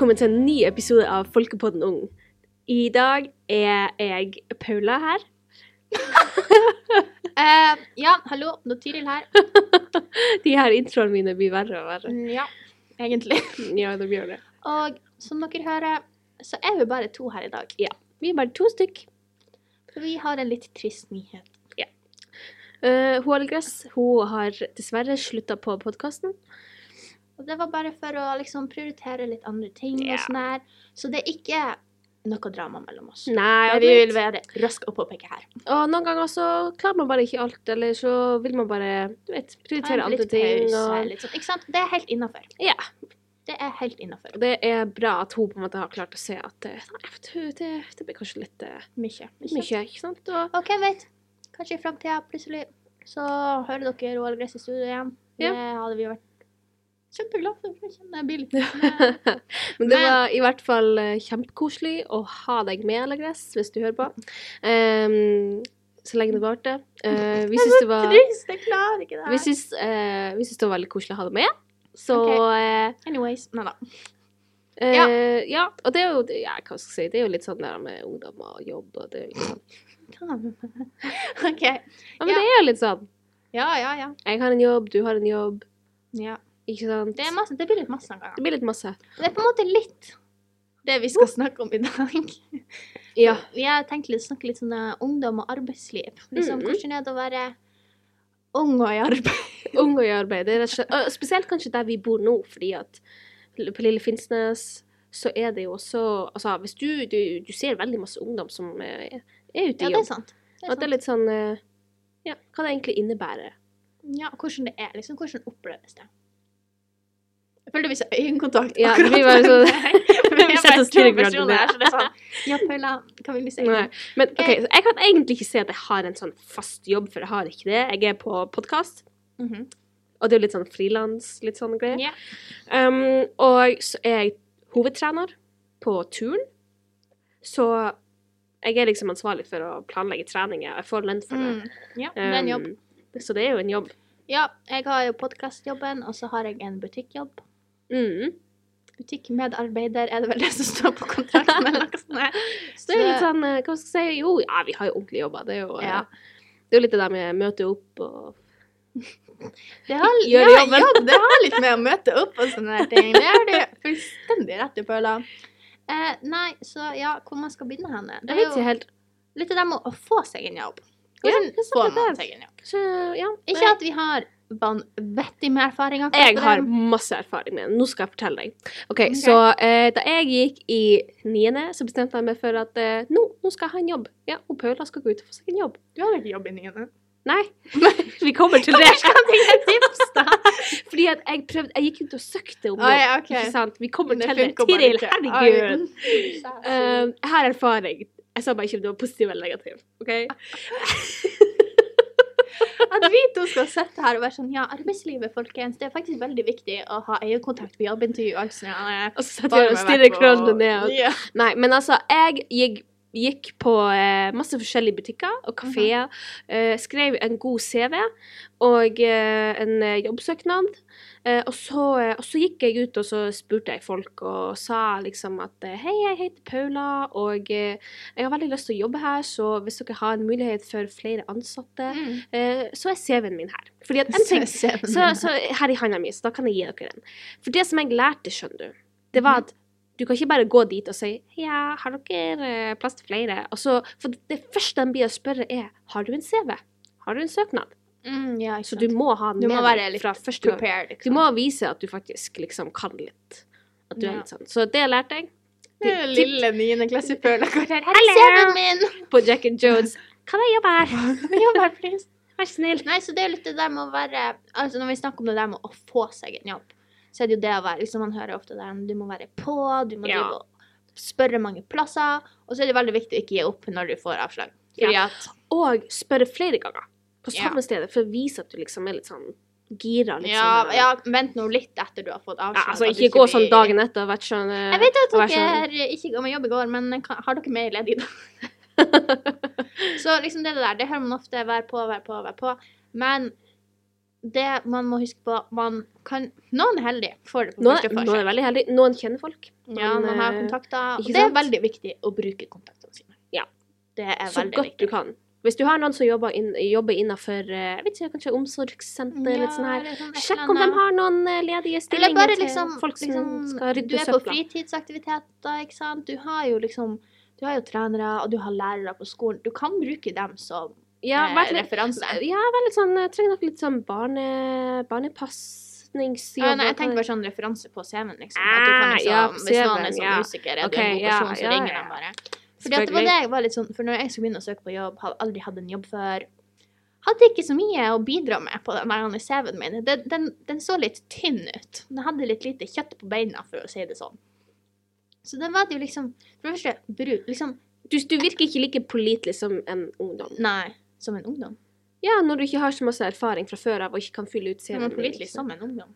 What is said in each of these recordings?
velkommen til en ny episode av Folkepodden Ung. I dag er jeg Paula her. Eh, ja, hallo, Nå Tiril her. De her introene mine blir verre og verre. Mm, Ja, egentlig. Ja, de gjør det. Og som dere hører, så er vi bare to her i dag. Ja, Vi er bare to stykk. For vi har en litt trist nyhet. Uh, hun Algress hun har dessverre slutta på podkasten. Og det var bare for å liksom prioritere litt andre ting og sånn her. Så det er ikke noe drama mellom oss. Nei, Det og, vi vi vil være raske å påpeke her. og noen ganger så klarer man bare ikke alt, eller så vil man bare du vet, prioritere andre ting. pause, Og, litt sånn. Ikke sant? Det er helt innafor. ja, Det er helt innafor. det er bra at hun på en måte har klart å se at du, det, det blir kanskje litt uh, Mye. mye, ikke sant? Og, OK, vet? Kanskje i framtida plutselig så hører dere Roald Gress i studio igjen. Ja. Det hadde vi vært kjempeglad for. å kjenne kjenner jeg Men- Men det var i hvert fall eh, kjempekoselig å ha deg med, Lagres, hvis du hører på. Um, så lenge det varte. Uh, vi syns det var trist. Jeg klarer ikke det her. eh, vi syns det var veldig koselig å ha deg med. Så Ok. eh, Anyways. Nei da. Uh, Ja. ja. Og det er jo ja, hva skal jeg si, det er jo litt sånn der med ungdom og jobb og det er jo litt sånn. OK. Ja, men Ja. det er jo litt sånn. Ja, ja, ja. Jeg har en jobb, du har en jobb, ja. Ikke sant? Det, er masse, det blir litt masse noen ganger. Det blir litt masse. Det er på en måte litt det vi skal snakke om i dag. Ja. Vi har tenkt litt, snakke litt sånn eh, ungdom og arbeidsliv. Liksom, Mhm. Hvordan er det å være ung og i arbeid? Ung og i arbeid. Og spesielt kanskje der vi bor nå, fordi at på Lille Finnsnes så er det jo også Altså, hvis du, du, du ser veldig masse ungdom som er, er ute Ja, i det er sant. Det er og det er litt sånn eh, Ja, hva det egentlig innebærer. Ja, hvordan det er. liksom, Hvordan oppleves det? Jeg følte vi ikke øyekontakt. Akkurat Ja, vi var sånn- Vi Vi setter er oss til hverandre. så det er sånn Ja, Paula, vil du si? Nei. Men OK, så jeg kan egentlig ikke si at jeg har en sånn fast jobb, for jeg har ikke det. Jeg er på podkast, Mhm. og det er jo litt sånn frilans, litt sånn greier. Yeah. Um, og så er jeg hovedtrener på turn. Så jeg er liksom ansvarlig for å planlegge treninger. og Jeg får lønn for det. Mm. Ja, det er en jobb. Um, så det er jo en jobb. Ja, jeg har jo podkastjobben, og så har jeg en butikkjobb. Mm. Butikkmedarbeider er det vel det som står på kontrakten, eller noe sånt. Så det er litt sånn eh, Hva skal jeg si? Jo, ja, vi har jo ordentlige jobber. Det er jo, eh, Ja. det er jo litt det der med møte opp og Det har, ja, jobben. ja, det har litt med å møte opp og sånne ting. Det har du fullstendig rett i, Paula. Eh, nei, så ja, hvor man skal begynne hen? Det er jo helt litt det der med å få seg en jobb. Ja, Hvordan sant får man seg en jobb? Så, Ja. Ikke at vi har vanvittig med erfaring. akkurat Jeg har masse erfaring med den. Nå skal jeg fortelle deg. OK, okay. så eh, da jeg gikk i niende, så bestemte jeg meg for at eh, nå, nå skal jeg ha en jobb. Ja, og Paula skal gå ut og få seg en jobb. Du har ikke jobb i niende. Nei, vi kommer til det. Skal jeg tips, da? Fordi at jeg prøvde Jeg gikk ut og søkte om det. Ikke sant? Vi kommer til det. Tiril, herregud. Eh, jeg har erfaring. Jeg sa bare ikke om det var positiv eller negativ. OK? At vi to skal sitte her og være sånn Ja, arbeidslivet, folkens, det er faktisk veldig viktig å ha øyekontakt på jobbintervju. Altså, ja, Og så setter jeg og stirrer krøllene ned. Og... Ja. Nei, men altså, jeg gikk, gikk på eh, masse forskjellige butikker og kafeer. eh, skrev en god CV og eh, en eh, jobbsøknad. Eh, og, så, eh, og så gikk jeg ut og så spurte jeg folk og sa liksom at hei, jeg heter Paula, og jeg har veldig lyst til å jobbe her, så hvis dere har en mulighet for flere ansatte, Mm. eh, så er CV-en min her. Fordi at en ting så, så her i handa mi, så da kan jeg gi dere den. For det som jeg lærte, skjønner du, det var at du kan ikke bare gå dit og si ja, har dere eh, plass til flere? Så, for det første de blir å spørre er har du en CV? Har du en søknad? Mm, ja, Så du må ha den med deg fra første gang. Liksom. Du må vise at du faktisk liksom kan litt. At du er litt sånn. Så det lærte jeg. Det er lille niendeklasse-Paula går her. Her er min! På Jack and Jones. Kan jeg jobbe her? Jobb her, please. Vær snill. Nei, så det er litt det der med å være Altså når vi snakker om det der med å få seg en jobb, så er det jo det å være liksom Man hører ofte der du må være på, du må Ja. spørre mange plasser, og så er det veldig viktig å ikke gi opp når du får avslag. At Og spørre flere ganger på Ja. samme sted for å vise at du liksom er litt sånn gira. Litt ja, sånn, ja, vent nå litt etter du har fått avslag. Ja, altså, ikke gå sånn dagen etter og vært sånn eh, Jeg vet at dere sånn... ikke går med jobb i går, men kan, har dere mer ledig da? Så liksom det der, det hører man ofte Vær på, vær på, vær på. Men det man må huske på man kan, Noen er heldige, får det på Noen, første noen er veldig heldige, noen kjenner folk. Ja, noen man har eh, kontakter. Og det er veldig viktig å bruke kontaktene sine. Ja. Det er så veldig godt viktig. du kan. Hvis du har noen som jobber, inn, jobber innenfor eh, jeg vet ikke, kanskje omsorgssenter eller litt sånn her, sånn sjekk om de har noen eh, ledige Eller stillinger bare til liksom, folk som liksom skal Du rydde er på søpla. fritidsaktiviteter, ikke sant. Du har jo liksom Du har jo trenere, og du har lærere på skolen. Du kan bruke dem som Ja, eh, vært litt, referanse. ja, vel litt sånn, jeg trenger nok litt sånn barne, barnepasningsjobb. Ah, nei, jeg tenker bare sånn referanse på CV-en, liksom. At du kan Ah, liksom ja, hvis noen er sånn ja. musiker, er du en god ja, person, så ringer ja. de bare. Fordi at det var det jeg var litt sånn For når jeg skulle begynne å søke på jobb, hadde aldri hatt en jobb før. Hadde ikke så mye å bidra med på den CV-en min. Den, den, den så litt tynn ut. Den hadde litt lite kjøtt på beina, for å si det sånn. Så den var det jo liksom For det første, bruk liksom Du, du virker ikke like pålitelig som en ungdom. Nei, som en ungdom. Ja, når du ikke har så masse erfaring fra før av og ikke kan fylle ut Som CV-en blir pålitelig som en ungdom.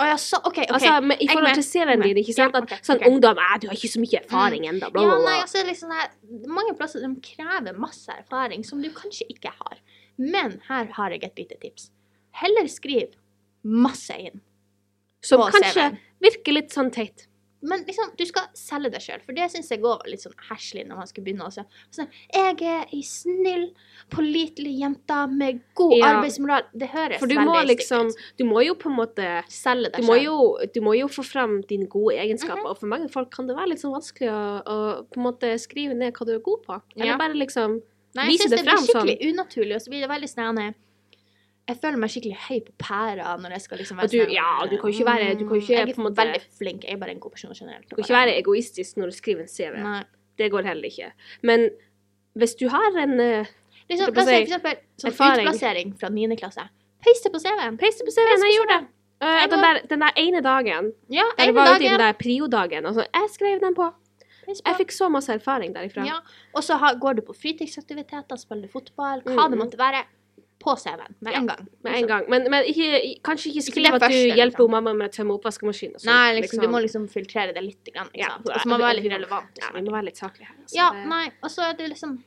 Å ja, så OK, OK. Altså, men I er forhold til CV-en er din, ikke sant? Ja, At ok, sånn okay. ungdom eh, 'Du har ikke så mye erfaring ennå', bla, Ja, bla, nei, bla. altså liksom her, Mange plasser de krever masse erfaring som du kanskje ikke har. Men her har jeg et lite tips. Heller skriv masse inn. Som på kanskje virker litt sånn teit. Men liksom, du skal selge deg sjøl, for det syns jeg òg var litt sånn herselig når man skulle begynne. Også. Sånn, jeg er ei snill, pålitelig jente med god Ja. arbeidsmoral. Det høres veldig må liksom. Du må jo på en måte Selge deg sjøl. du må jo få frem dine gode egenskaper, Mhm. og for mange folk kan det være litt sånn vanskelig å, å på en måte skrive ned hva du er god på. Eller Ja. bare liksom Nei, vise jeg syns det det blir skikkelig sånn. skikkelig unaturlig, og så blir det veldig sånn Jeg føler meg skikkelig høy på pæra når jeg skal liksom være sånn, ja, du kan jo ikke være- du kan ikke Jeg er måte- veldig flink, jeg er bare en god person generelt. Du kan ikke være egoistisk når du skriver en CV. Nei. Det går heller ikke. Men hvis du har en uh, Liksom, la oss si for eksempel sånn erfaring. utplassering fra 9. klasse. Paste på CV-en. Paste på CV-en, jeg gjorde det. Uh, den, der, den der ene dagen Ja, der ene var ute i den der prio-dagen. Altså, jeg skrev den på. Jeg fikk så masse erfaring derifra. Ja. Og så går du på fritidsaktiviteter, spiller fotball, hva Mm, det mm. måtte være, på CV-en med en gang. Med en gang. Men, men ikke, kanskje ikke skriv at du hjelper liksom. mamma med å tømme oppvaskmaskinen. Nei, liksom, du må liksom filtrere det litt. Grann, Ja? Og så må det være litt relevant. Ja, vi må være litt saklige her. altså. Ja, nei, og så er det liksom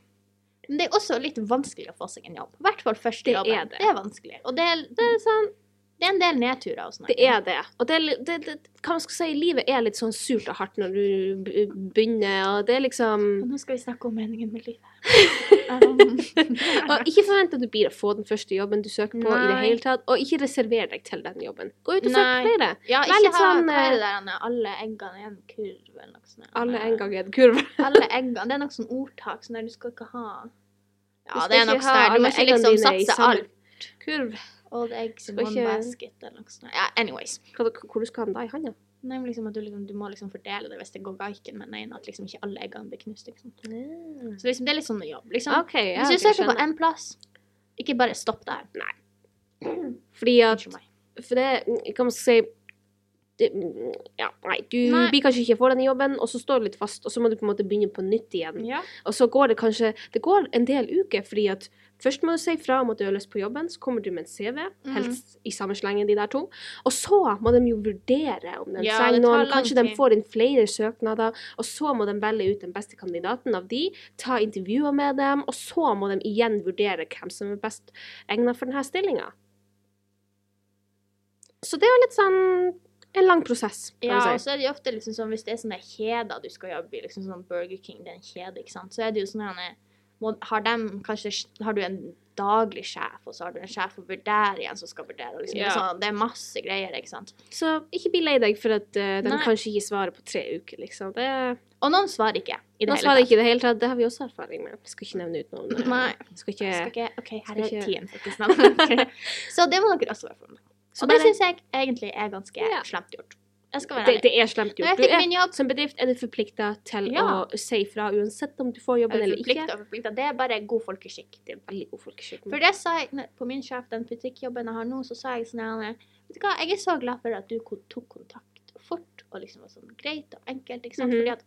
Men det er også litt vanskelig å få seg en jobb. I hvert fall første Det jobben. er det. det er vanskelig. Og det det er sånn det er en del nedturer og. Det er det. Og det, det, det hva man skal si, livet er litt sånn surt og hardt når du begynner, og det er liksom Og nå skal vi snakke om meningen med livet. Og ikke forvent at du blir å få den første jobben du søker på i det hele tatt, og ikke reserver deg til den jobben. Gå ut og søk Nei. flere. ja, ikke ha sånn, eh, det der Anne? alle eggene i en kurv eller noe sånt. Alle eggene er en kurv. Alle eggene. Det er noe sånn ordtak sånn der du skal ikke ha Ja, det er noe sånt. sånn der. Du må ikke liksom satse alt. Kurv. Old eggs in one basket eller noe sånt. Ja, anyways. Hvor du skal ha den da i handa? Nei, men liksom at du, liksom, du må liksom fordele det hvis det går gaiken med den ene, at liksom ikke alle eggene blir knust. Ikke sant? Så liksom, det er litt sånn jobb. Liksom. OK, ja. Hvis du okay, søker på én plass, ikke bare stopp der. Nei. Fordi at. For det kan man si det, ja, nei, du Nei. blir kanskje ikke for denne jobben, og så står du litt fast, og så må du på en måte begynne på nytt igjen. Ja. Og så går det kanskje Det går en del uker, fordi at først må du si fra om at du har lyst på jobben, så kommer du med en CV, Mhm. helst i samme slengen, de der to. Og så må de jo vurdere om de Ja, trenger noen. Kanskje de får inn flere søknader, og så må de velge ut den beste kandidaten av de, ta intervjuer med dem, og så må de igjen vurdere hvem som er best egnet for denne stillinga. Så det er jo litt sånn en lang prosess, Ja, Ja, og så er det jo ofte liksom sånn hvis det er sånne kjeder du skal jobbe i, liksom sånn Burger King, det er en kjede, ikke sant, så er det jo sånn har dem kanskje Har du en daglig sjef, og så har du en sjef for igjen som skal vurdere, og liksom, er sånn, det er masse greier, ikke sant. Så ikke bli lei deg for at uh, de Nei. kanskje ikke svarer på tre uker, liksom. Det Og noen svarer ikke i det noen hele svarer tatt. ikke i det hele tatt. Det har vi også erfaring med. Jeg skal ikke nevne ut noen. eh, Nei. Skal ikke, Skal ikke, OK, her er tiden, faktisk. Så det må dere også være for meg. Så Og det syns jeg egentlig er ganske Ja. slemt gjort. Jeg det, det er slemt gjort. Du er, jobb, som bedrift er du forplikta til Ja. å si fra uansett om du får jobben eller ikke. forplikta, det er bare god folkeskikk. Det er veldig god folkeskikk. For det sa jeg på min sjef, den butikkjobben jeg har nå, så sa jeg sånn her, Vet du hva, jeg er så glad for at du tok kontakt fort, og liksom var sånn greit og enkelt, ikke sant. Mhm. Fordi at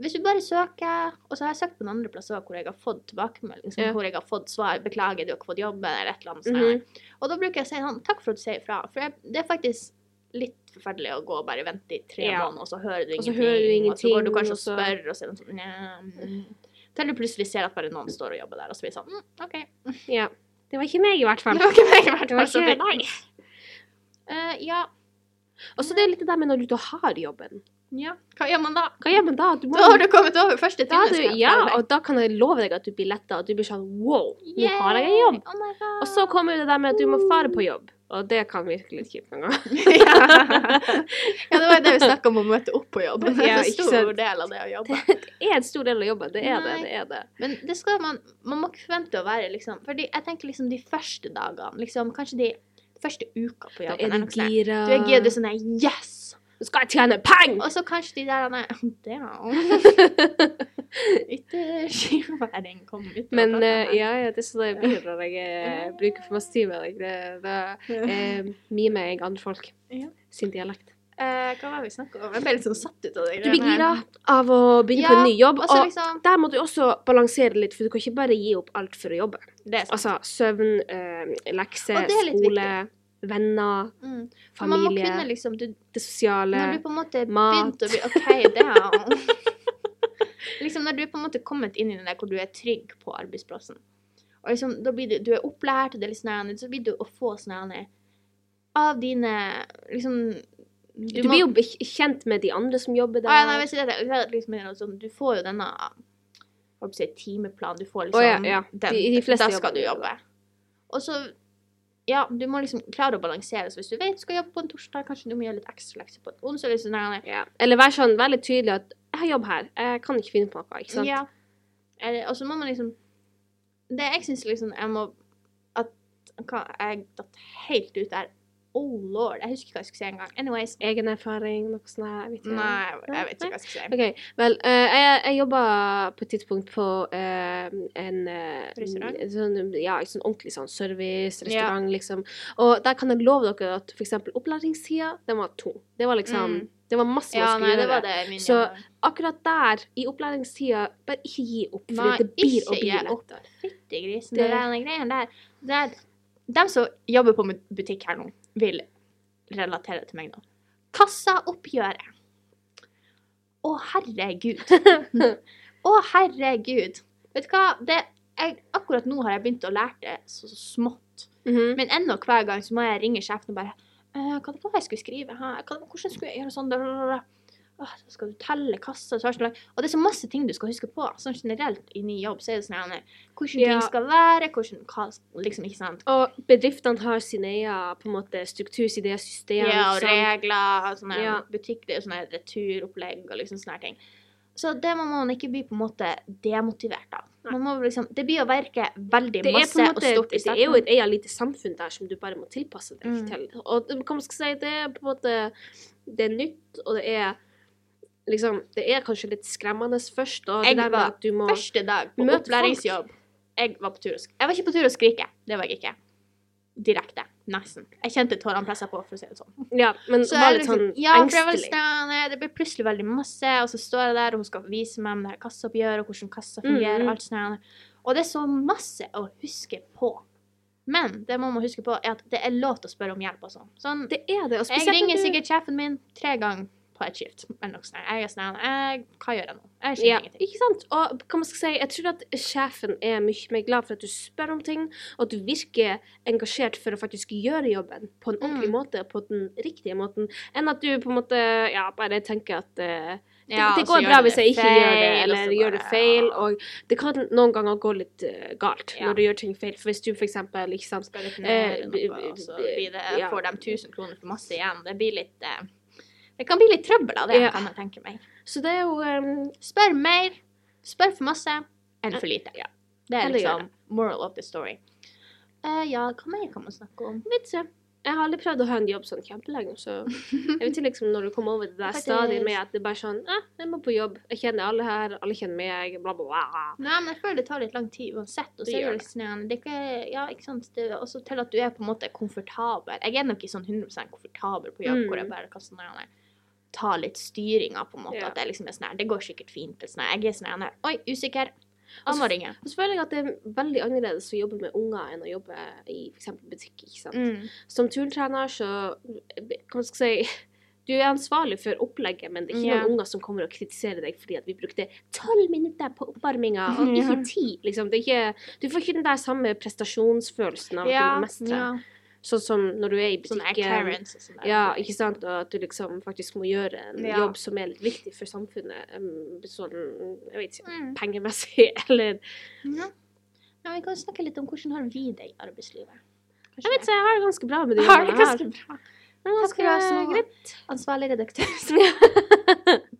hvis du bare søker Og så har jeg søkt på noen andre plasser hvor jeg har fått tilbakemelding, Ja. hvor jeg har fått svar 'Beklager, du har ikke fått jobben', eller et eller annet Mm -hmm. Og da bruker jeg å si sånn 'Takk for at du sier ifra'. For jeg, det er faktisk litt forferdelig å gå og bare vente i tre Ja. måneder, og så hører du Og så ingenting. du Og så går du kanskje og og spør, og så er det sånn «Nja, mm». Til du plutselig ser at bare noen står og jobber der, og så blir det sånn mm, OK. Ja. Det var ikke meg, i hvert fall. Det var ikke meg i hvert Det var fall. ikke deg. Uh, ja. Og så det er litt det der med når du da har jobben. Ja. Hva gjør man da? Hva gjør man da? Du må, Da har du kommet over første da, ja, og da kan jeg love deg at du blir letta, og du blir sånn wow, nå har jeg en jobb. Oh my god. Og så kommer det der med at du må fare på jobb, og det kan virke litt kjipt noen ganger. ja. ja, det var jo det vi snakka om å møte opp på jobb. Det er en stor del av det å jobbe. Det er en stor del av jobben, det er det. Nei. det er det. Men det skal man Man må ikke forvente å være liksom Fordi jeg tenker liksom de første dagene, liksom kanskje de første uka på jobben. Da er du noe gira. Du er gira, du er sånn Yes! Nå skal jeg tjene penger! Og så kanskje de der nei, Ikke skiværing kom ut. Men eh, ja, ja, det er sånn det blir når jeg eh, bruker for masse tid med deg. Det, det eh, mimer jeg andre folk Ja. sin dialekt. Eh, hva var det vi snakka om? Jeg ble litt sånn satt ut av det. Du blir gira av å begynne på en ny jobb, Og liksom der må du også balansere litt, for du kan ikke bare gi opp alt for å jobbe. Det er sant. Altså søvn, eh, lekser, det er skole, venner, Mm. Familie, kunne liksom du, det sosiale Når du på en måte mat. begynte å bli OK, damn. liksom når du på en måte kommet inn i den der hvor du er trygg på arbeidsplassen. Og liksom, da blir du, du er opplært, og det er litt sånn så blir du å få sånn Av dine liksom Du, må- blir jo kjent med de andre som jobber der. Ah, ja, nei, det, det er liksom sånn, Du får jo denne si, timeplanen. Du får liksom liksom ja, ja. Den, De- de fleste Da skal jobber du jobbe. Og så Ja, du må liksom klare å balansere. Så hvis du vet du skal jobbe på en torsdag, kanskje du må gjøre litt ekstra lekser på en onsdag. Liksom. Ja. Eller være sånn veldig tydelig at 'jeg har jobb her, jeg kan ikke finne på noe', ikke sant? Ja. Og så må man liksom Det jeg syns liksom jeg må At jeg datt helt ut der. Oh lord. Jeg husker ikke hva jeg skulle si engang. Anyways. Egen erfaring, noe sånt jeg vet ikke. Nei, jeg vet ikke hva jeg skal si. Ok, vel, uh, jeg, jeg jobba på et tidspunkt på uh, en uh? Sånn, ja, en sånn ordentlig sånn service, restaurant, liksom. Og der kan jeg love dere at for eksempel opplæringstida, den var tung. Det var liksom Mm. Det var masse man Ja, skulle nei, gjøre. det var det min Så akkurat der, i opplæringstida, bare ikke gi opp, for Nei, det blir å bli opp. Fytti grisen. Det- Det der. Det er, de som jobber på butikk her nå, vil relatere til meg nå. Kassaoppgjøret. Å, herregud. Å, herregud. Vet du hva? Det, jeg, akkurat nå har jeg begynt å lære det så, så smått. Mhm. Men ennå hver gang så må jeg ringe sjefen og bare hva Hva det var jeg skulle skrive? Hæ? Hvordan skulle jeg gjøre sånn? Så skal du telle kassa så sånn- Og det er så masse ting du skal huske på. Sånn generelt i ny jobb så er det sånn hvordan Ja. ting skal være, hvordan hva, Liksom, ikke sant? Og bedriftene har sin egen på en måte, struktur, sitt eget system. Ja, og sånn. regler, sånne Ja. butikk, det er sånne returopplegg og liksom sånne ting. Så det må man ikke bli på en måte demotivert av. Man må liksom, det blir å verke veldig det masse på en og måte, stort i det er jo starten. et eget lite samfunn der som du bare må tilpasse deg Mm. til. Og hva man skal si, det er på en måte Det er nytt, og det er liksom Det er kanskje litt skremmende først, da. Jeg var at du må Første dag på opplæringsjobb. Jeg var på tur Jeg var ikke på tur å skrike. Det var jeg ikke. Direkte. Nesten. Jeg kjente tårene pressa på, for å si det sånn. Ja, men Så var litt liksom, sånn ja, jeg var engstelig. sånn, det ble plutselig veldig masse, og så står jeg der, og hun skal vise meg om det her kassaoppgjøret, og hvordan kassa fungerer, Mm, mm. alt sånt. Og det er så masse å huske på. Men det må man huske på, er at det er lov til å spørre om hjelp og sånn. Sånn, Det er det. Og jeg ringer sikkert sjefen min tre ganger på et skift. Eller noe sånt. Jeg er sånn, jeg, hva gjør jeg nå? Jeg skjønner Ja, ingenting. ikke sant? Og hva man skal si, jeg tror at sjefen er mye mer glad for at du spør om ting, og at du virker engasjert for å faktisk gjøre jobben på en ordentlig Mm. måte, på den riktige måten, enn at du på en måte ja, bare tenker at uh, det, Ja, det går bra hvis jeg ikke gjør det, feil, eller så gjør det feil, ja. og det kan noen ganger gå litt uh, galt Ja. når du gjør ting feil. For hvis du ikke sant skal returnere Eh, noe, og så blir det, ja. får de 1000 kroner for masse igjen. Det blir litt eh, Det kan bli litt trøbbel av det, Ja. kan jeg tenke meg. Så det er jo um, Spør mer, spør for masse, enn for lite. Ja. Det er liksom moral of the story. Uh, ja, hva mer kan man snakke om? Vet ikke. Jeg har aldri prøvd å ha en jobb sånn kjempelenge, så jeg vet ikke liksom når du kommer over det der stadiet med at det bare er sånn eh, jeg må på jobb, jeg kjenner alle her, alle kjenner meg, bla, bla, bla. Nei, men jeg føler det tar litt lang tid uansett. Og Det så er det sånn, det ikke, ja, ikke sant, det er også til at du er på en måte komfortabel. Jeg er nok ikke sånn 100 komfortabel på jobb, Mm. hvor jeg bare kan sånn ta litt styringa, på en måte. Ja. At det liksom er sånn her, det går sikkert fint. eller Sånn. Jeg er sånn her, oi, usikker. Og så- Og så føler jeg at det er veldig annerledes å jobbe med unger enn å jobbe i f.eks. butikk, ikke sant. Mm. Som turntrener så Hva skal jeg si Du er ansvarlig for opplegget, men det er ikke yeah. noen unger som kommer og kritiserer deg fordi at vi brukte tolv minutter på oppvarminga, og ikke ti. Liksom. Ikke, du får ikke den der samme prestasjonsfølelsen av at du må mestre. ja. Sånn som når du er i butikken. Sånn. Ja, ikke sant? Og at du liksom faktisk må gjøre en Ja. jobb som er litt viktig for samfunnet. Sånn, jeg vet ikke, Mm. pengemessig, eller Ja. ja, vi kan snakke litt om hvordan har vi det i arbeidslivet. Jeg vet ikke, jeg har det ganske bra med de Har det jobbene her. ganske bra. Men Takk for ganske så- greit. Ansvarlig redaktør.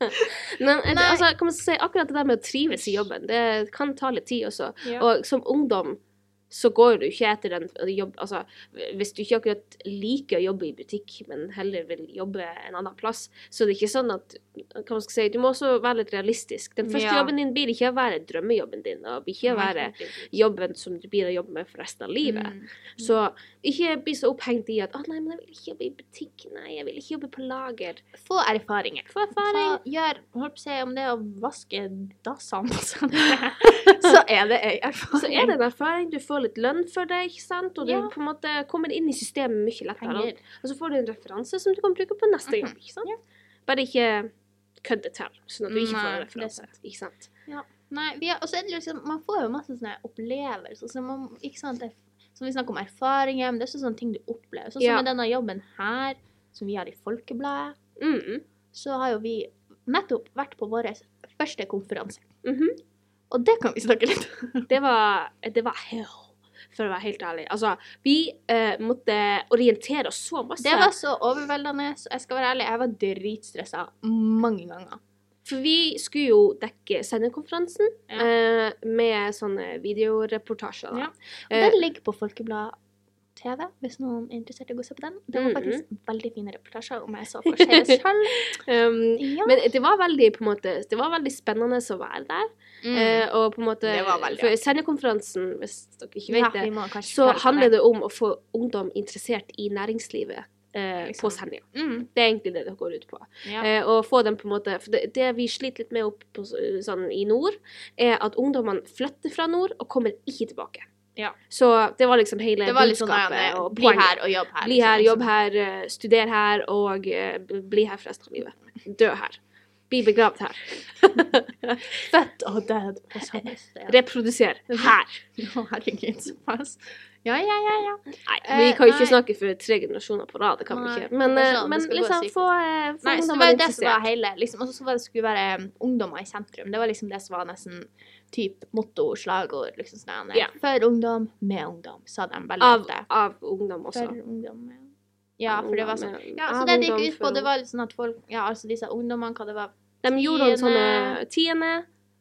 Men eh, Nei. altså, kan man si, akkurat det der med å trives i jobben, det kan ta litt tid også. Ja. Og som ungdom så går du ikke etter den jobb... Altså, hvis du ikke akkurat liker å jobbe i butikk, men heller vil jobbe en annen plass, så det er ikke sånn at hva man skal si, Du må også være litt realistisk. Den første Ja. jobben din blir ikke å være drømmejobben din, og ikke å være jobben som du blir å jobbe med for resten av livet. Mm. Så ikke bli så opphengt i at å nei, men jeg vil ikke jobbe i butikk, nei, jeg vil ikke jobbe på lager. Få erfaringer. Få erfaring. Ta, gjør, holdt på å si, om det er å vaske dassene og sånn, så er det ei erfaring. Så er det en erfaring, du får litt lønn for det, ikke sant? og du Ja. på en måte kommer inn i systemet mye lettere. Og så får du en referanse som du kan bruke på neste jobb, Mhm. ikke sant? Bare ikke kødd det til, sånn at du ikke får en er referanse. Ikke sant? Nei, vi har, liksom, man får jo masse sånne opplevelser. Så man, ikke sant, som vi snakker om erfaringer, men det er også sånne ting du opplever. Sånn som Ja. med denne jobben her, som vi har i Folkebladet, Mm. så har jo vi nettopp vært på vår første konferanse. Mhm. Og det kan vi snakke litt om. Det var, det var for å være helt ærlig. Altså, vi eh, måtte orientere oss så masse. Det var så overveldende, så jeg skal være ærlig, jeg var dritstressa mange ganger. For vi skulle jo dekke sendekonferansen Ja. eh, med sånne videoreportasjer. Da. Ja. Og Eh, den ligger på Folkeblad TV, hvis noen er interessert i å gå og se på den. Det var faktisk veldig fine reportasjer, om jeg så for seg det selv. um, Ja. Men det var veldig på en måte, det var veldig spennende å være der. Mm. Eh, og på en måte, Det var veldig for sendekonferansen, hvis dere ikke vet ja, det, så handler det om å få ungdom interessert i næringslivet eh, Liksom. på Senja. Mm. Det er egentlig det det går ut på. Ja. Eh, og få dem på en måte, for det, det vi sliter litt med opp på, sånn, i nord, er at ungdommene flytter fra nord og kommer ikke tilbake. Ja. Så det var liksom hele Det var sånn budskapet der, og bli her og jobb her. Bli her, liksom. jobb her, eh, studer her og eh, bli her for resten av livet. Dø her. Bli begravd her. Født og død på samme sted. Reproduser her. Å, herregud, såpass. Ja, ja, ja, ja. Nei, vi kan jo ikke nei. snakke for tre generasjoner på rad, det kan vi ikke. Men, sånn, men liksom få, ungdommer få Nei, så det var jo det som var interessert. hele liksom, Og så var det skulle være ungdommer i sentrum. Det var liksom det som var nesten typ motto, slagord. liksom sånn. Ja. For ungdom, med ungdom, sa de veldig Av, ofte. av ungdom også. For ungdom, ja. Ja, for det var sånn. Ja, så det det gikk ut på, det var litt sånn at folk Ja, altså disse ungdommene, hva det var De gjorde tiende sånne tiende,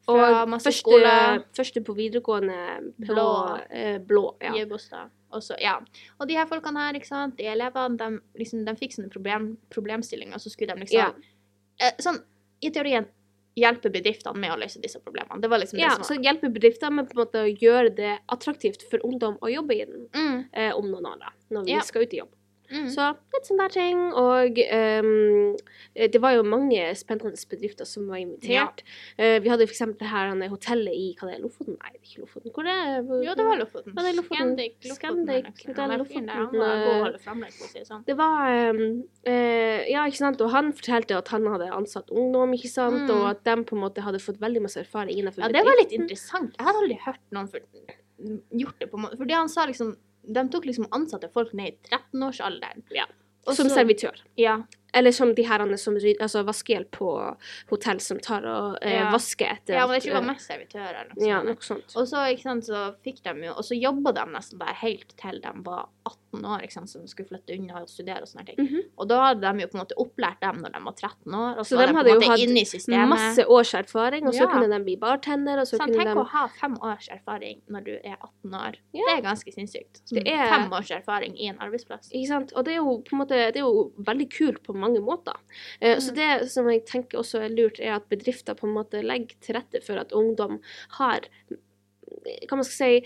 og første, første på videregående blå. Blå. Eh, blå ja. Gjerbostad. Og så, ja. Og de her folkene her, ikke sant, de elevene, de, liksom, de fikk sånne problem, problemstillinger, så skulle de liksom Ja. eh, Sånn, i teorien hjelpe bedriftene med å løse disse problemene. Det var liksom ja, det som så hjelpe bedriftene med på en måte å gjøre det attraktivt for ungdom å jobbe i den mm, eh, om noen år, da, når vi Ja. skal ut i jobb. Mm. Så litt sånne der ting. Og um, det var jo mange spennende bedrifter som var invitert. Eh, vi hadde det her han hotellet i hva det er, Lofoten? Nei, det er ikke Lofoten. Hvor er det? Jo, det var Lofoten. Ja, det Lofoten. Scandic, Lofoten. Var det sånn. Var um, uh, Ja, ikke sant. Og han fortalte at han hadde ansatt ungdom, ikke sant. Mm. Og at de på en måte hadde fått veldig masse erfaring innenfor Ja, det var litt interessant. Jeg hadde aldri hørt noen for, gjort det på en måte. Fordi han sa liksom De tok liksom ansatte folk ned i 13-årsalderen. Ja. Som servitør. Ja. Eller som de her som rydder altså vaskehjelp på hotell som tar og eh, Ja. vasker etter ja, men det det ikke var med mest servitører. eller noe Ja, noe sånt. Og så, ikke sant, så fikk de jo Og så jobba de nesten der helt til de var 18 år, ikke sant, så de skulle flytte unna og studere og sånne ting. Mhm. Og da hadde de jo på en måte opplært dem når de var 13 år, og Så så var de de hadde en jo hatt systemet. Masse års erfaring, og så Ja. kunne de bli bartender, og så Sånn, kunne tenk de å ha fem års erfaring når du er 18 år. Ja. Det er ganske sinnssykt. Det er- Fem års erfaring i en arbeidsplass. Ikke sant? Og det er jo på en måte Det er jo veldig kult på mange måter. Eh, Så Mm. det som jeg tenker også er lurt, er at bedrifter på en måte legger til rette for at ungdom har Hva man skal si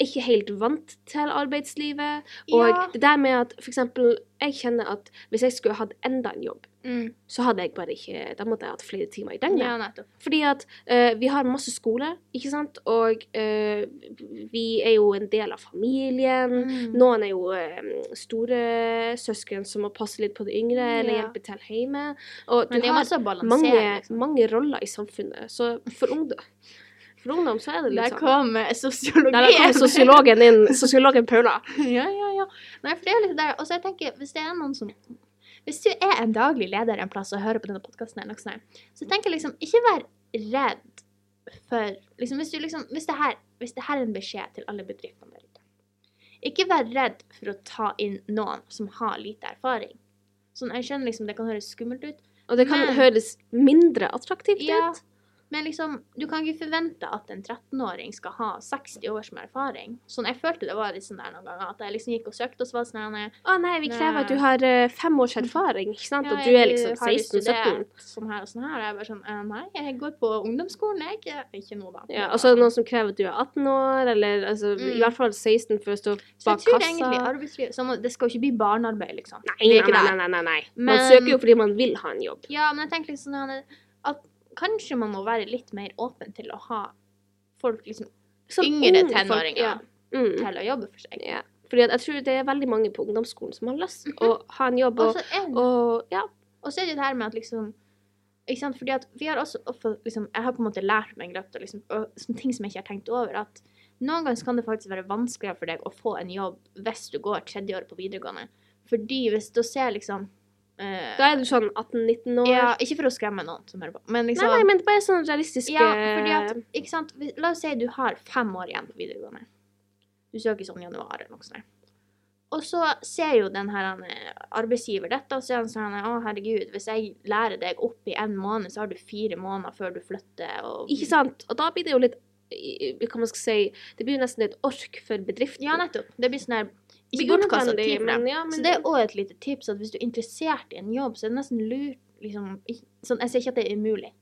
ikke helt vant til arbeidslivet. Og Ja. det der med at eksempel, jeg kjenner at hvis jeg skulle hatt enda en jobb, Mm. så hadde jeg bare ikke Da måtte jeg hatt flere timer i døgnet. Ja. Fordi at uh, vi har masse skole, ikke sant, og uh, vi er jo en del av familien. Mm. Noen er jo eh, store søsken som må passe litt på de yngre, eller hjelpe til hjemme. Og Men du har mange, liksom. mange roller i samfunnet. Så for ungdom, for ungdom så er det litt sånn. Der kommer sosiologien. Der kommer sosiologen inn, sosiologen Paula. ja, ja, ja. Nei, for det er litt der. Og så jeg tenker, hvis det er noen som Hvis du er en daglig leder en plass og hører på denne podkasten, så tenker jeg liksom Ikke vær redd for liksom, hvis, du liksom, hvis, det her, hvis det her er en beskjed til alle bedriftene der ute Ikke vær redd for å ta inn noen som har lite erfaring. Sånn, jeg skjønner liksom det kan høres skummelt ut, Og det kan Men- høres mindre attraktivt Ja. ut. Men liksom, du kan ikke forvente at en 13-åring skal ha 60 års med erfaring. Sånn, Jeg følte det var litt sånn der noen ganger, at jeg liksom gikk og søkte, og så var det sånn her, Å nei, vi krever Nei. at du har uh, fem års erfaring, ikke sant? Ja, og du er liksom har jo 16-17. studert Sånn her og sånn her. Og jeg bare sånn eh, Nei, jeg går på ungdomsskolen, jeg. Ikke, nå, da. Ja, og så er det noen som krever at du er 18 år, eller altså, i Mm. hvert fall 16 for å stå Så jeg tror kassa. egentlig arbeidslivet må, Det skal jo ikke bli barnearbeid, liksom. Nei, er nei, nei, nei, nei, Men, Man søker jo fordi man vil ha en jobb. Ja, men jeg tenker liksom sånn kanskje man må være litt mer åpen til å ha folk liksom Som yngre tenåringer Ja. Mm. til å jobbe for seg. ja. Fordi jeg tror det er veldig mange på ungdomsskolen som har lyst å ha en jobb, Og en, og ja. og så er det det her med at liksom ikke sant? Fordi at vi har også liksom, Jeg har på en måte lært meg løpet av liksom, og, som ting som jeg ikke har tenkt over, at noen ganger kan det faktisk være vanskeligere for deg å få en jobb hvis du går tredje året på videregående. Fordi hvis du ser liksom Da er du sånn 18-19 år. Ja, ikke for å skremme noen som hører på, men liksom Nei, nei, men bare sånn realistisk Ja, fordi at, ikke sant, La oss si du har fem år igjen på videregående. Du søker sånn januar eller noe sånt. Og så ser jo den her eh, arbeidsgiver dette, og så er han sånn Å, herregud, hvis jeg lærer deg opp i en måned, så har du fire måneder før du flytter, og Ikke sant? Og da blir det jo litt hva man skal si, Det blir jo nesten litt ork for bedriften. Ja, nettopp. Det blir sånn her Ikke bortkasta tid for dem. ja, Så det er òg et lite tips at hvis du er interessert i en jobb, så er det nesten lurt liksom sånn, Jeg sier ikke at det er umulig.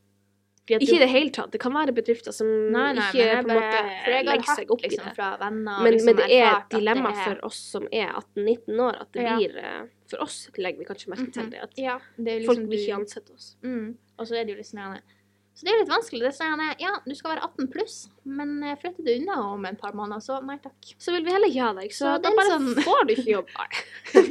Ikke i det hele tatt. Det kan være bedrifter som Nei, nei, ikke jeg på en måte legger seg opp i liksom, det. fra venner Men, liksom men det er et dilemma er- for oss som er 18-19 år, at det blir eh, For oss legger vi kanskje merke til Mhm. det, at Ja, det folk liksom vil du- ikke ansette oss. Mm. Og så er det jo litt sånn Så det er litt vanskelig. Det er sånn Ja, du skal være 18 pluss, men jeg flytter du unna om et par måneder, så nei takk. Så vil vi heller ikke ha deg, så, Så da bare sånn- får du ikke jobb. Nå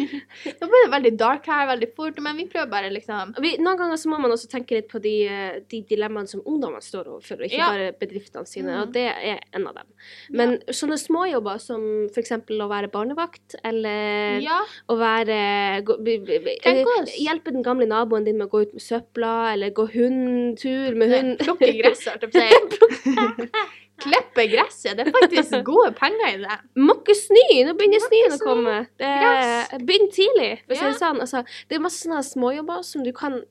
Da blir det veldig dark her veldig fort, men vi prøver bare liksom Vi, noen ganger så må man også tenke litt på de, eh, de dilemmaene som ungdommene står overfor, og ikke Ja. bare bedriftene sine, Mm. og det er en av dem. Men sånne småjobber som eksempel å være barnevakt, eller Ja, å være gå, b, b, b, Tenk eh, oss. Hjelpe den gamle naboen din med å gå ut med søpla, eller gå hundtur med hund. plukke gress, hørte jeg på å si. Klippe gresset. Det er faktisk gode penger i det. Måke snø! Nå begynner snøen å komme. Er, begynn tidlig, Hvis Ja. det sånn. Altså, det er masse sånne småjobber som du kan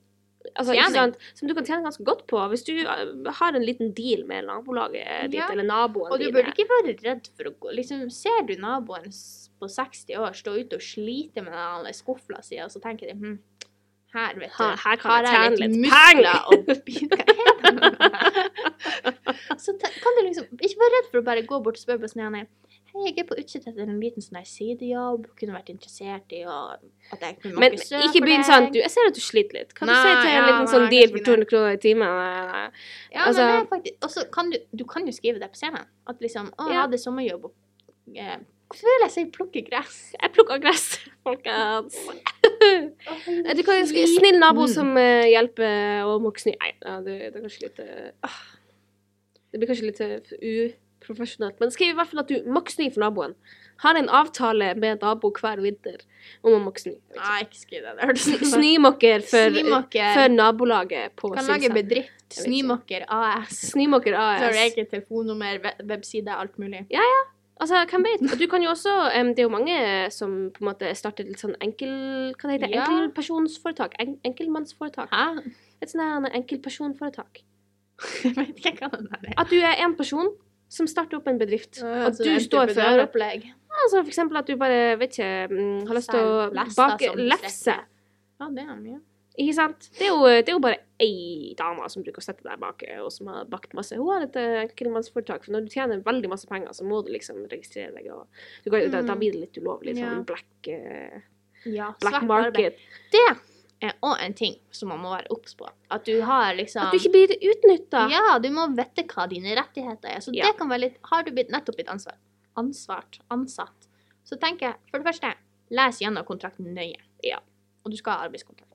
Altså, sant? Som du kan tjene ganske godt på. Hvis du uh, har en liten deal med nabolaget ditt, Ja. eller naboen Og du dine. burde ikke være redd for å gå liksom, Ser du naboen på 60 år stå ute og slite med den skuffla si, og så tenker de hm, her, vet du, Her- her kan jeg tjene litt penger! og Så kan du liksom ikke være redd for å bare gå bort og spørre på sånn Hei, jeg er på utkikk etter en liten sånn sidejobb. Kunne vært interessert i å at jeg kunne Men ikke begynn sånn du, Jeg ser at du sliter litt. Kan du Nei, si til en liten sånn nei, deal for 200 kroner i timen? Ja, Altså- men det er faktisk Og så kan du Du kan jo skrive det på scenen. At liksom Å, jeg Ja. hadde sommerjobb og eh, Hvorfor vil jeg si plukke gress? Jeg plukker gress, folkens. Du kan jo skrive 'snill nabo som eh, hjelper å måke snø'. Nei, ja, det, det er kanskje litt ah. Det blir kanskje litt eh, uprofesjonelt. Men skriv i hvert fall at du måker snø for naboen. Har en avtale med nabo hver vinter om å måke snø. Nei, ikke skriv det. Det hørtes Sn- Snømåker for, for nabolaget på Kan lage bedrift. Jeg AS. ikke. AS. Så har du eget telefonnummer, webside, alt mulig. Altså, hvem vet? Og du kan jo også um, Det er jo mange som på en måte starter litt sånn enkel... Hva det heter Ja. Enkeltpersonsforetak? En, enkelmannsforetak. Hæ? Et sånt her enkeltpersonforetak. Jeg vet ikke hva det er. At du er en person som starter opp en bedrift, og Så du står for opplegg. Altså for eksempel at du bare, vet ikke, mm, har lyst til å bake lefse. Ja, det er mye. Ikke sant? Det er jo, det er jo bare ei dame som bruker å sitte der bak, og som har bakt masse. Hun har et eh, enkeltmannsforetak, for når du tjener veldig masse penger, så må du liksom registrere deg, og du mm. da, da Mm. blir det litt ulovlig. Ja. Sånn black, uh, Ja, black market. arbeid. Det òg en ting som man må være obs på. At du har liksom At du ikke blir utnytta. Ja, du må vite hva dine rettigheter er. Så Ja. det kan være litt Har du blitt, nettopp blitt ansvar, ansvart, ansatt, så tenker jeg for det første, les gjennom kontrakten nøye. Ja. Og du skal ha arbeidskontrakt.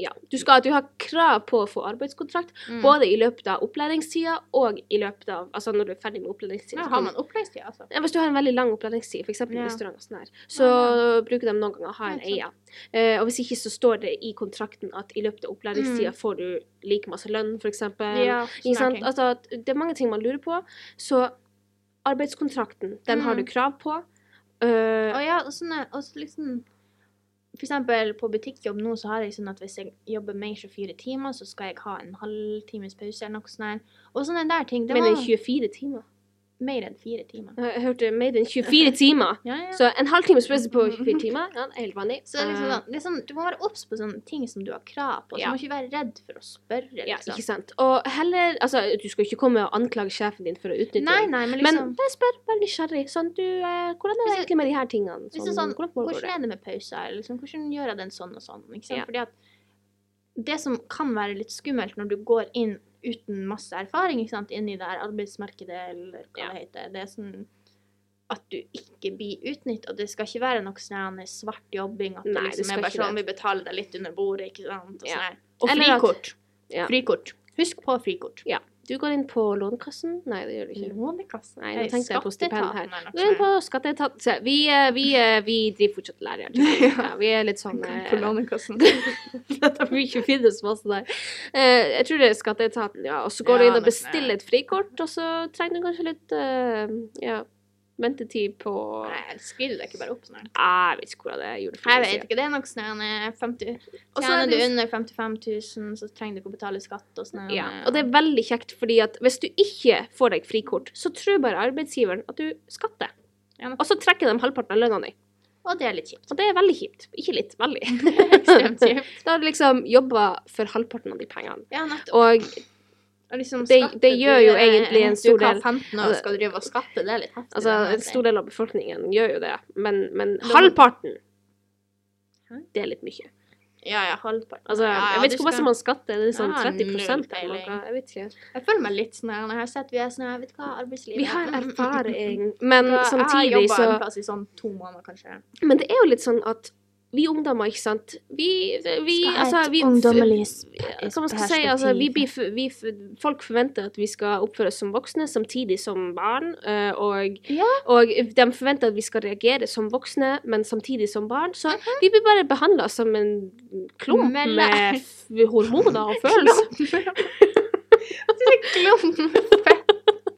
Ja. Du, skal, du har krav på å få arbeidskontrakt, Mm. både i løpet av opplæringstida og i løpet av Altså når du er ferdig med opplæringstida. Ja, har man opplæringstida, altså? Ja, hvis du har en veldig lang opplæringstid, f.eks. i Ja. restaurant og sånn her, så bruker de noen ganger å ha en eier. Eh, og hvis ikke så står det i kontrakten at i løpet av opplæringstida Mm. får du like masse lønn, f.eks. Ja? Altså, det er mange ting man lurer på. Så arbeidskontrakten, den har Mm. du krav på. Uh, Og ja, og sånne, og så liksom Eksempel på butikkjobb nå så har jeg sånn at hvis jeg jobber mer 24 timer, så skal jeg ha en halvtimes pause eller noe sånt. Der. Og sånne der ting. Det var... Men det er 24 timer. Mer enn fire timer. Jeg hørte mer enn 24 timer. Ja, ja. Så en halvtime pause på 24 timer, ja, det er helt vanlig. Så det liksom, Eh, sånn- det sånn, du må være obs på sånne ting som du har krav på. Så Ja. du må ikke være redd for å spørre. Liksom. ja, Liksom. ikke sant. Og heller Altså, du skal ikke komme og anklage sjefen din for å utnytte Nei, nei, men Men liksom bare spør, vær nysgjerrig. Sånn, du, eh, hvordan er det egentlig med de her tingene? liksom sånn, hvordan Hvordan er det med pauser? Liksom, hvordan gjør jeg den sånn og sånn? Ikke sant? Fordi at det som kan være litt skummelt når du går inn uten masse erfaring ikke sant? inni det her arbeidsmarkedet, eller hva Ja. det heter, det er sånn at du ikke blir utnyttet. Det skal ikke være noe sånn svart jobbing. At Nei, det det liksom skal er bare sånn vi betaler deg litt under bordet, ikke sant. Og, Ja. sånn og at- frikort. Ja. Frikort. Husk på frikort. Ja. Du går inn på Lånekassen? Nei, det gjør du ikke. Lånekassen. Nei, nå tenkte jeg på stipend her. Går inn på Skatteetaten. Se, Vi, eh, vi, eh, vi driver fortsatt lærer. Ja, vi er litt sånn På eh, Lånekassen. Det blir ikke finnes masse der. Jeg tror det er skatteetaten, ja. Og så går du inn og bestiller et frikort, og så trenger du kanskje litt ja, ventetid på Nei, skriver du deg ikke bare opp snart? Ah, Jeg vet ikke hvordan det er. Det for Jeg vet ikke, det er nok sånn eh, 50 Og så er Tjener du under 55 000, så trenger du ikke å betale skatt og sånn. Ja, og det er veldig kjekt, fordi at hvis du ikke får deg frikort, så tror bare arbeidsgiveren at du skatter. Ja, Og så trekker de halvparten av lønna di. Og det er litt kjipt. Og det er veldig kjipt. Ikke litt, veldig. Ekstremt kjipt. Da har du liksom jobba for halvparten av de pengene. Ja, nettopp. Og liksom det- det gjør jo egentlig en stor Du kan del- 15 år og skal drive og skatte, det er litt heftig. altså, jeg en stor del av befolkningen gjør jo det, men, men halvparten Det er litt mye. Ja, ja, halvparten. Altså, ja, ja, jeg vet ikke hvor mye man skatter. Det er sånn 30 null eller noe. Jeg vet ikke. Jeg føler meg litt sånn her jeg har sett vi er sånn her, vet hva, arbeidslivet Vi har erfaring, men samtidig så Jeg har jobba en plass i sånn to måneder, kanskje. Men det er jo litt sånn at vi ungdommer, ikke sant Vi, vi Skal altså, vi ungdommelig hva man skal si, altså, vi vi, folk forventer at vi skal oppføre oss som voksne samtidig som barn, eh, og, Ja. og de forventer at vi skal reagere som voksne, men samtidig som barn. Så Mhm. vi blir bare behandla som en klump med f- hormoner og følelser. Er klump med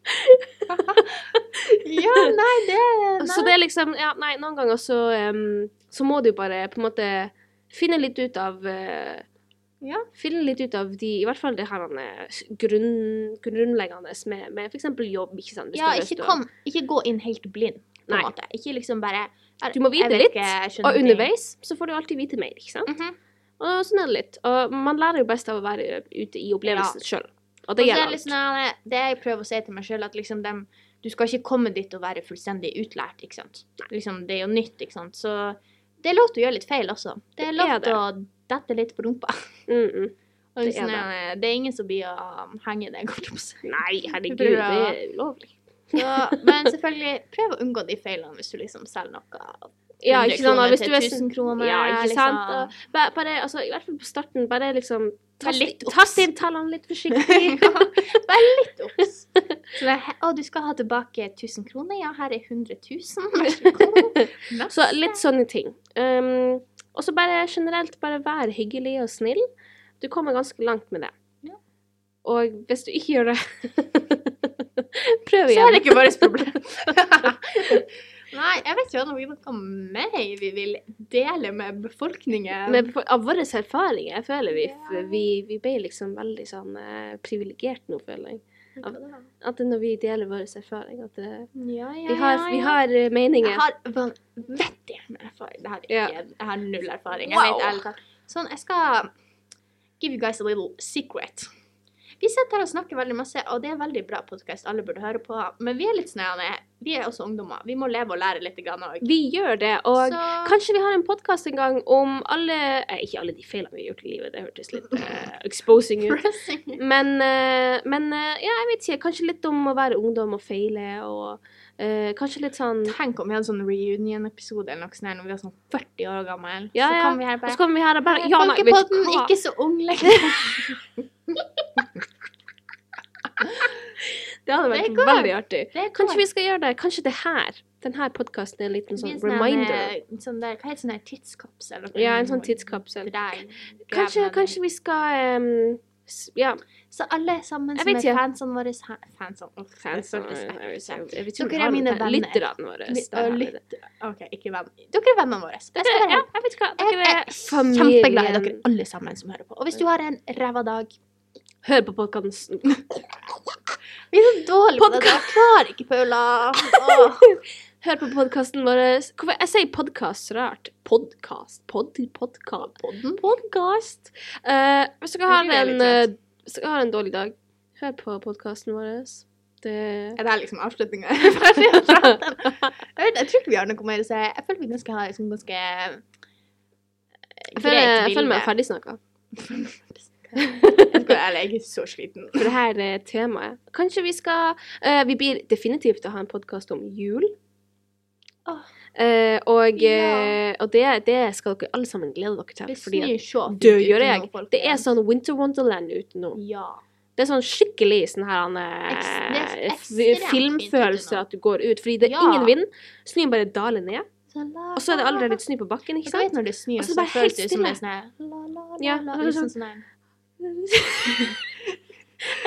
ja, nei, det nei. Så det er liksom Ja, nei, noen ganger så em, Så må du bare på en måte finne litt ut av eh, Ja. Finne litt ut av de I hvert fall det her grunn, grunnleggende med, med f.eks. jobb, ikke sant. Ja, ikke, kom, ikke gå inn helt blind, på en måte. Ikke liksom bare er- Du må vite litt, ikke, Og underveis så får du alltid vite mer, ikke sant. Mhm. Og sånn er det litt. Og man lærer jo best av å være ute i opplevelsen sjøl. Og det er gjelder alt. sånn, det jeg prøver å si til meg sjøl, at liksom dem, du skal ikke komme dit og være fullstendig utlært, ikke sant. Liksom, det er jo nytt, ikke sant. Så det er lov til å gjøre litt feil også. Det er lov til å dette litt på rumpa. Mm -mm. Det er det. det er ingen som blir å henge deg, godt jeg seg. Nei, herregud, det er ulovlig. Så, men selvfølgelig, prøv å unngå de feilene hvis du liksom selger noe. Ja, ikke sant. kroner Hvis til du er 1000 kroner, Ja, ikke sant. liksom. Bare, bare, altså, I hvert fall på starten, bare liksom Ta, litt obs. tast inn tallene litt forsiktig. vær litt obs. Å, du skal ha tilbake 1000 kroner? Ja, her er 100 000. Så litt sånne ting. Um, og så bare generelt, bare vær hyggelig og snill. Du kommer ganske langt med det. Ja. Og hvis du ikke gjør det Prøv igjen. Så er det ikke vårt problem. Nei, jeg vet ikke noe mer vi vil dele med befolkningen. Med, av våre erfaringer. Jeg føler vi, Ja. vi, vi ble liksom veldig sånn eh, privilegert nå, føler jeg. At det når vi deler våre erfaringer, at det, Ja, ja, vi har, ja, vi har eh, meninger. Jeg har vanvittig med erfaring. Det har jeg Ja. ikke. Jeg har null erfaring. Wow. Vet ærlig talt. Sånn, jeg skal give you guys a little secret. Vi sitter her og snakker veldig masse, og det er veldig bra podkast. Alle burde høre på. Men vi er litt sånn Vi er også ungdommer. Vi må leve og lære litt òg. Vi gjør det, og Så- kanskje vi har en podkast en gang om alle eh, Ikke alle de feilene vi har gjort i livet, det hørtes litt eh, exposing ut. Men, eh, men eh, ja, jeg vet ikke. Kanskje litt om å være ungdom og feile, og eh, kanskje litt sånn Tenk om vi hadde sånn reunion-episode eller noe sånt når vi var sånn 40 år gammel. Ja, så ja. kom vi her bare vi her bare Ja, Folkepodden, ikke så ung lenger. Det hadde vært det veldig artig. Kanskje vi skal gjøre det. Kanskje det her. Denne podkasten er en liten sånn sånn reminder. en, Sånn der, hva heter sånn der tidskapsel? Ja, en sånn tidskapsel. Kanskje, kanskje vi skal um, Ja, Så alle sammen som er fansene våre Fansene Dere er mine venner. Lytterne våre. OK, ikke venn. Dere er vennene våre. Jeg skal Dere, ja, jeg vet hva. Dere er er kjempeglad i dere alle sammen som hører på. Og hvis du har en ræva dag Hør på podkasten. Vi er så dårlige på det. Jeg klarer ikke, Paula. Åh. Hør på podkasten vår. Hvorfor jeg sier podkast så rart? Podkast. Pod, podkast. Podden? Podkast. Uh, hvis dere har en eh, Hvis dere har en dårlig dag, hør på podkasten vår. Det Er det liksom avslutninga? jeg jeg tror ikke vi har noe mer å si. Jeg føler vi ganske har liksom ganske eh, Jeg føler, jeg føler meg ferdigsnakka. Være jeg er så sliten. For det her er temaet. Kanskje vi skal uh, Vi blir definitivt å ha en podkast om jul. Oh. Uh, og Ja. eh, og det, det skal dere alle sammen glede dere til. Fordi at så det gjør jeg. Det er sånn Winter Wonderland ute nå. Ja. Det er sånn skikkelig sånn her eh, det er filmfølelse at du går ut. Fordi det er Ja. ingen vind. Snøen bare daler ned. Og Og så er det allerede litt snø på bakken, ikke sant? det Og så så, bare helt det det er stille. sånn her la, la, la, Ja, la, det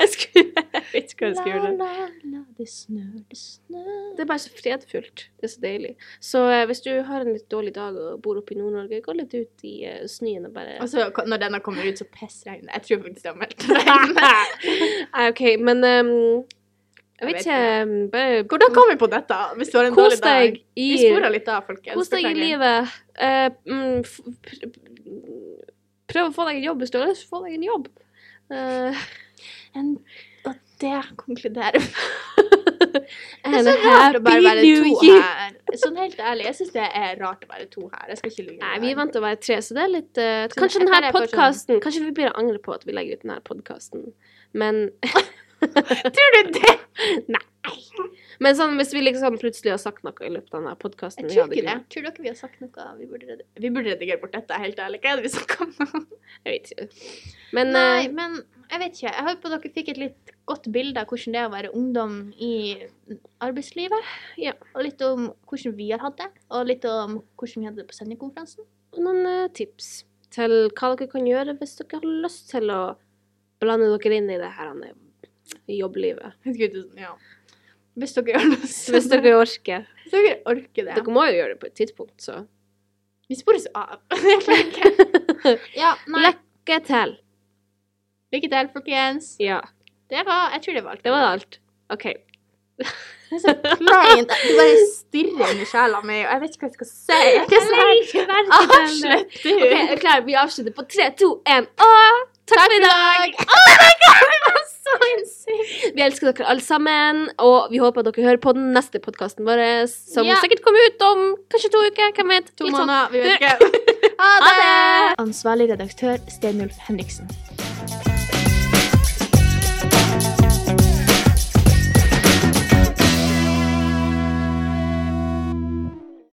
Jeg skulle Jeg vet ikke hva jeg skal gjøre. La, la, la, det snør, det snør Det er bare så fredfullt. Det er så deilig. Så eh, hvis du har en litt dårlig dag og bor oppe i Nord-Norge, gå litt ut i eh, snøen og bare Og så når denne kommer ut, så pissregner det. Jeg tror faktisk det har meldt regn. Nei, OK, men ehm, jeg vet vet ikke um, Bare Hvordan kom vi på dette? Hvis du har en kos dårlig dag. deg i Vi sporer litt av, folkens. Kos deg i Beklager. livet. Eh, mm, f- pr- prøv å få deg en jobb hvis du har lyst få deg en jobb. Uh, En, og det konkluderer and Det er så rart å bare være to her. Sånn helt ærlig, jeg syns det er rart å være to her. Jeg skal ikke lyve. Nei, vi er vant til å være tre, så det er litt uh, Kanskje denne podkasten Kanskje vi blir å angre på at vi legger ut denne podkasten, men Tror du det? Nei. Men sånn, hvis vi liksom plutselig har sagt noe i løpet av denne podkasten Jeg tror ikke det. Tror dere vi har sagt noe vi burde redigere? Vi burde redigere bort dette, helt ærlig. Hva er det vi snakker om? Jeg vet ikke. Men Nei, eh, men jeg vet ikke. Jeg håper dere fikk et litt godt bilde av hvordan det er å være ungdom i arbeidslivet. Ja. Og litt om hvordan vi har hatt det, og litt om hvordan vi hadde det på sendekonferansen. noen eh, tips til hva dere kan gjøre hvis dere har lyst til å blande dere inn i det her jobblivet. Ja. Hvis dere gjør noe sånt. Hvis dere orker. Hvis dere orker det. Dere må jo gjøre det på et tidspunkt, så Vi spores av. Ja, nei. Lykke til. Lykke til, folkens. Ja, Det var, jeg tror det var alt. det var alt. OK. Det er så kleint. Du bare stirrer inn i sjela mi, og jeg vet ikke hva jeg skal si. Jeg er så her. Avslutt, du. OK, klar. Vi avslutter på tre, to, én. Og takk for i dag! Oh my god, det var så sinnssykt. Vi elsker dere alle sammen, og vi håper at dere hører på den neste podkasten vår, som Ja. sikkert kommer ut om kanskje to uker. Hvem vet? To sånn. måneder, vi vet ikke. Ha det! Ansvarlig redaktør Steinulf Henriksen.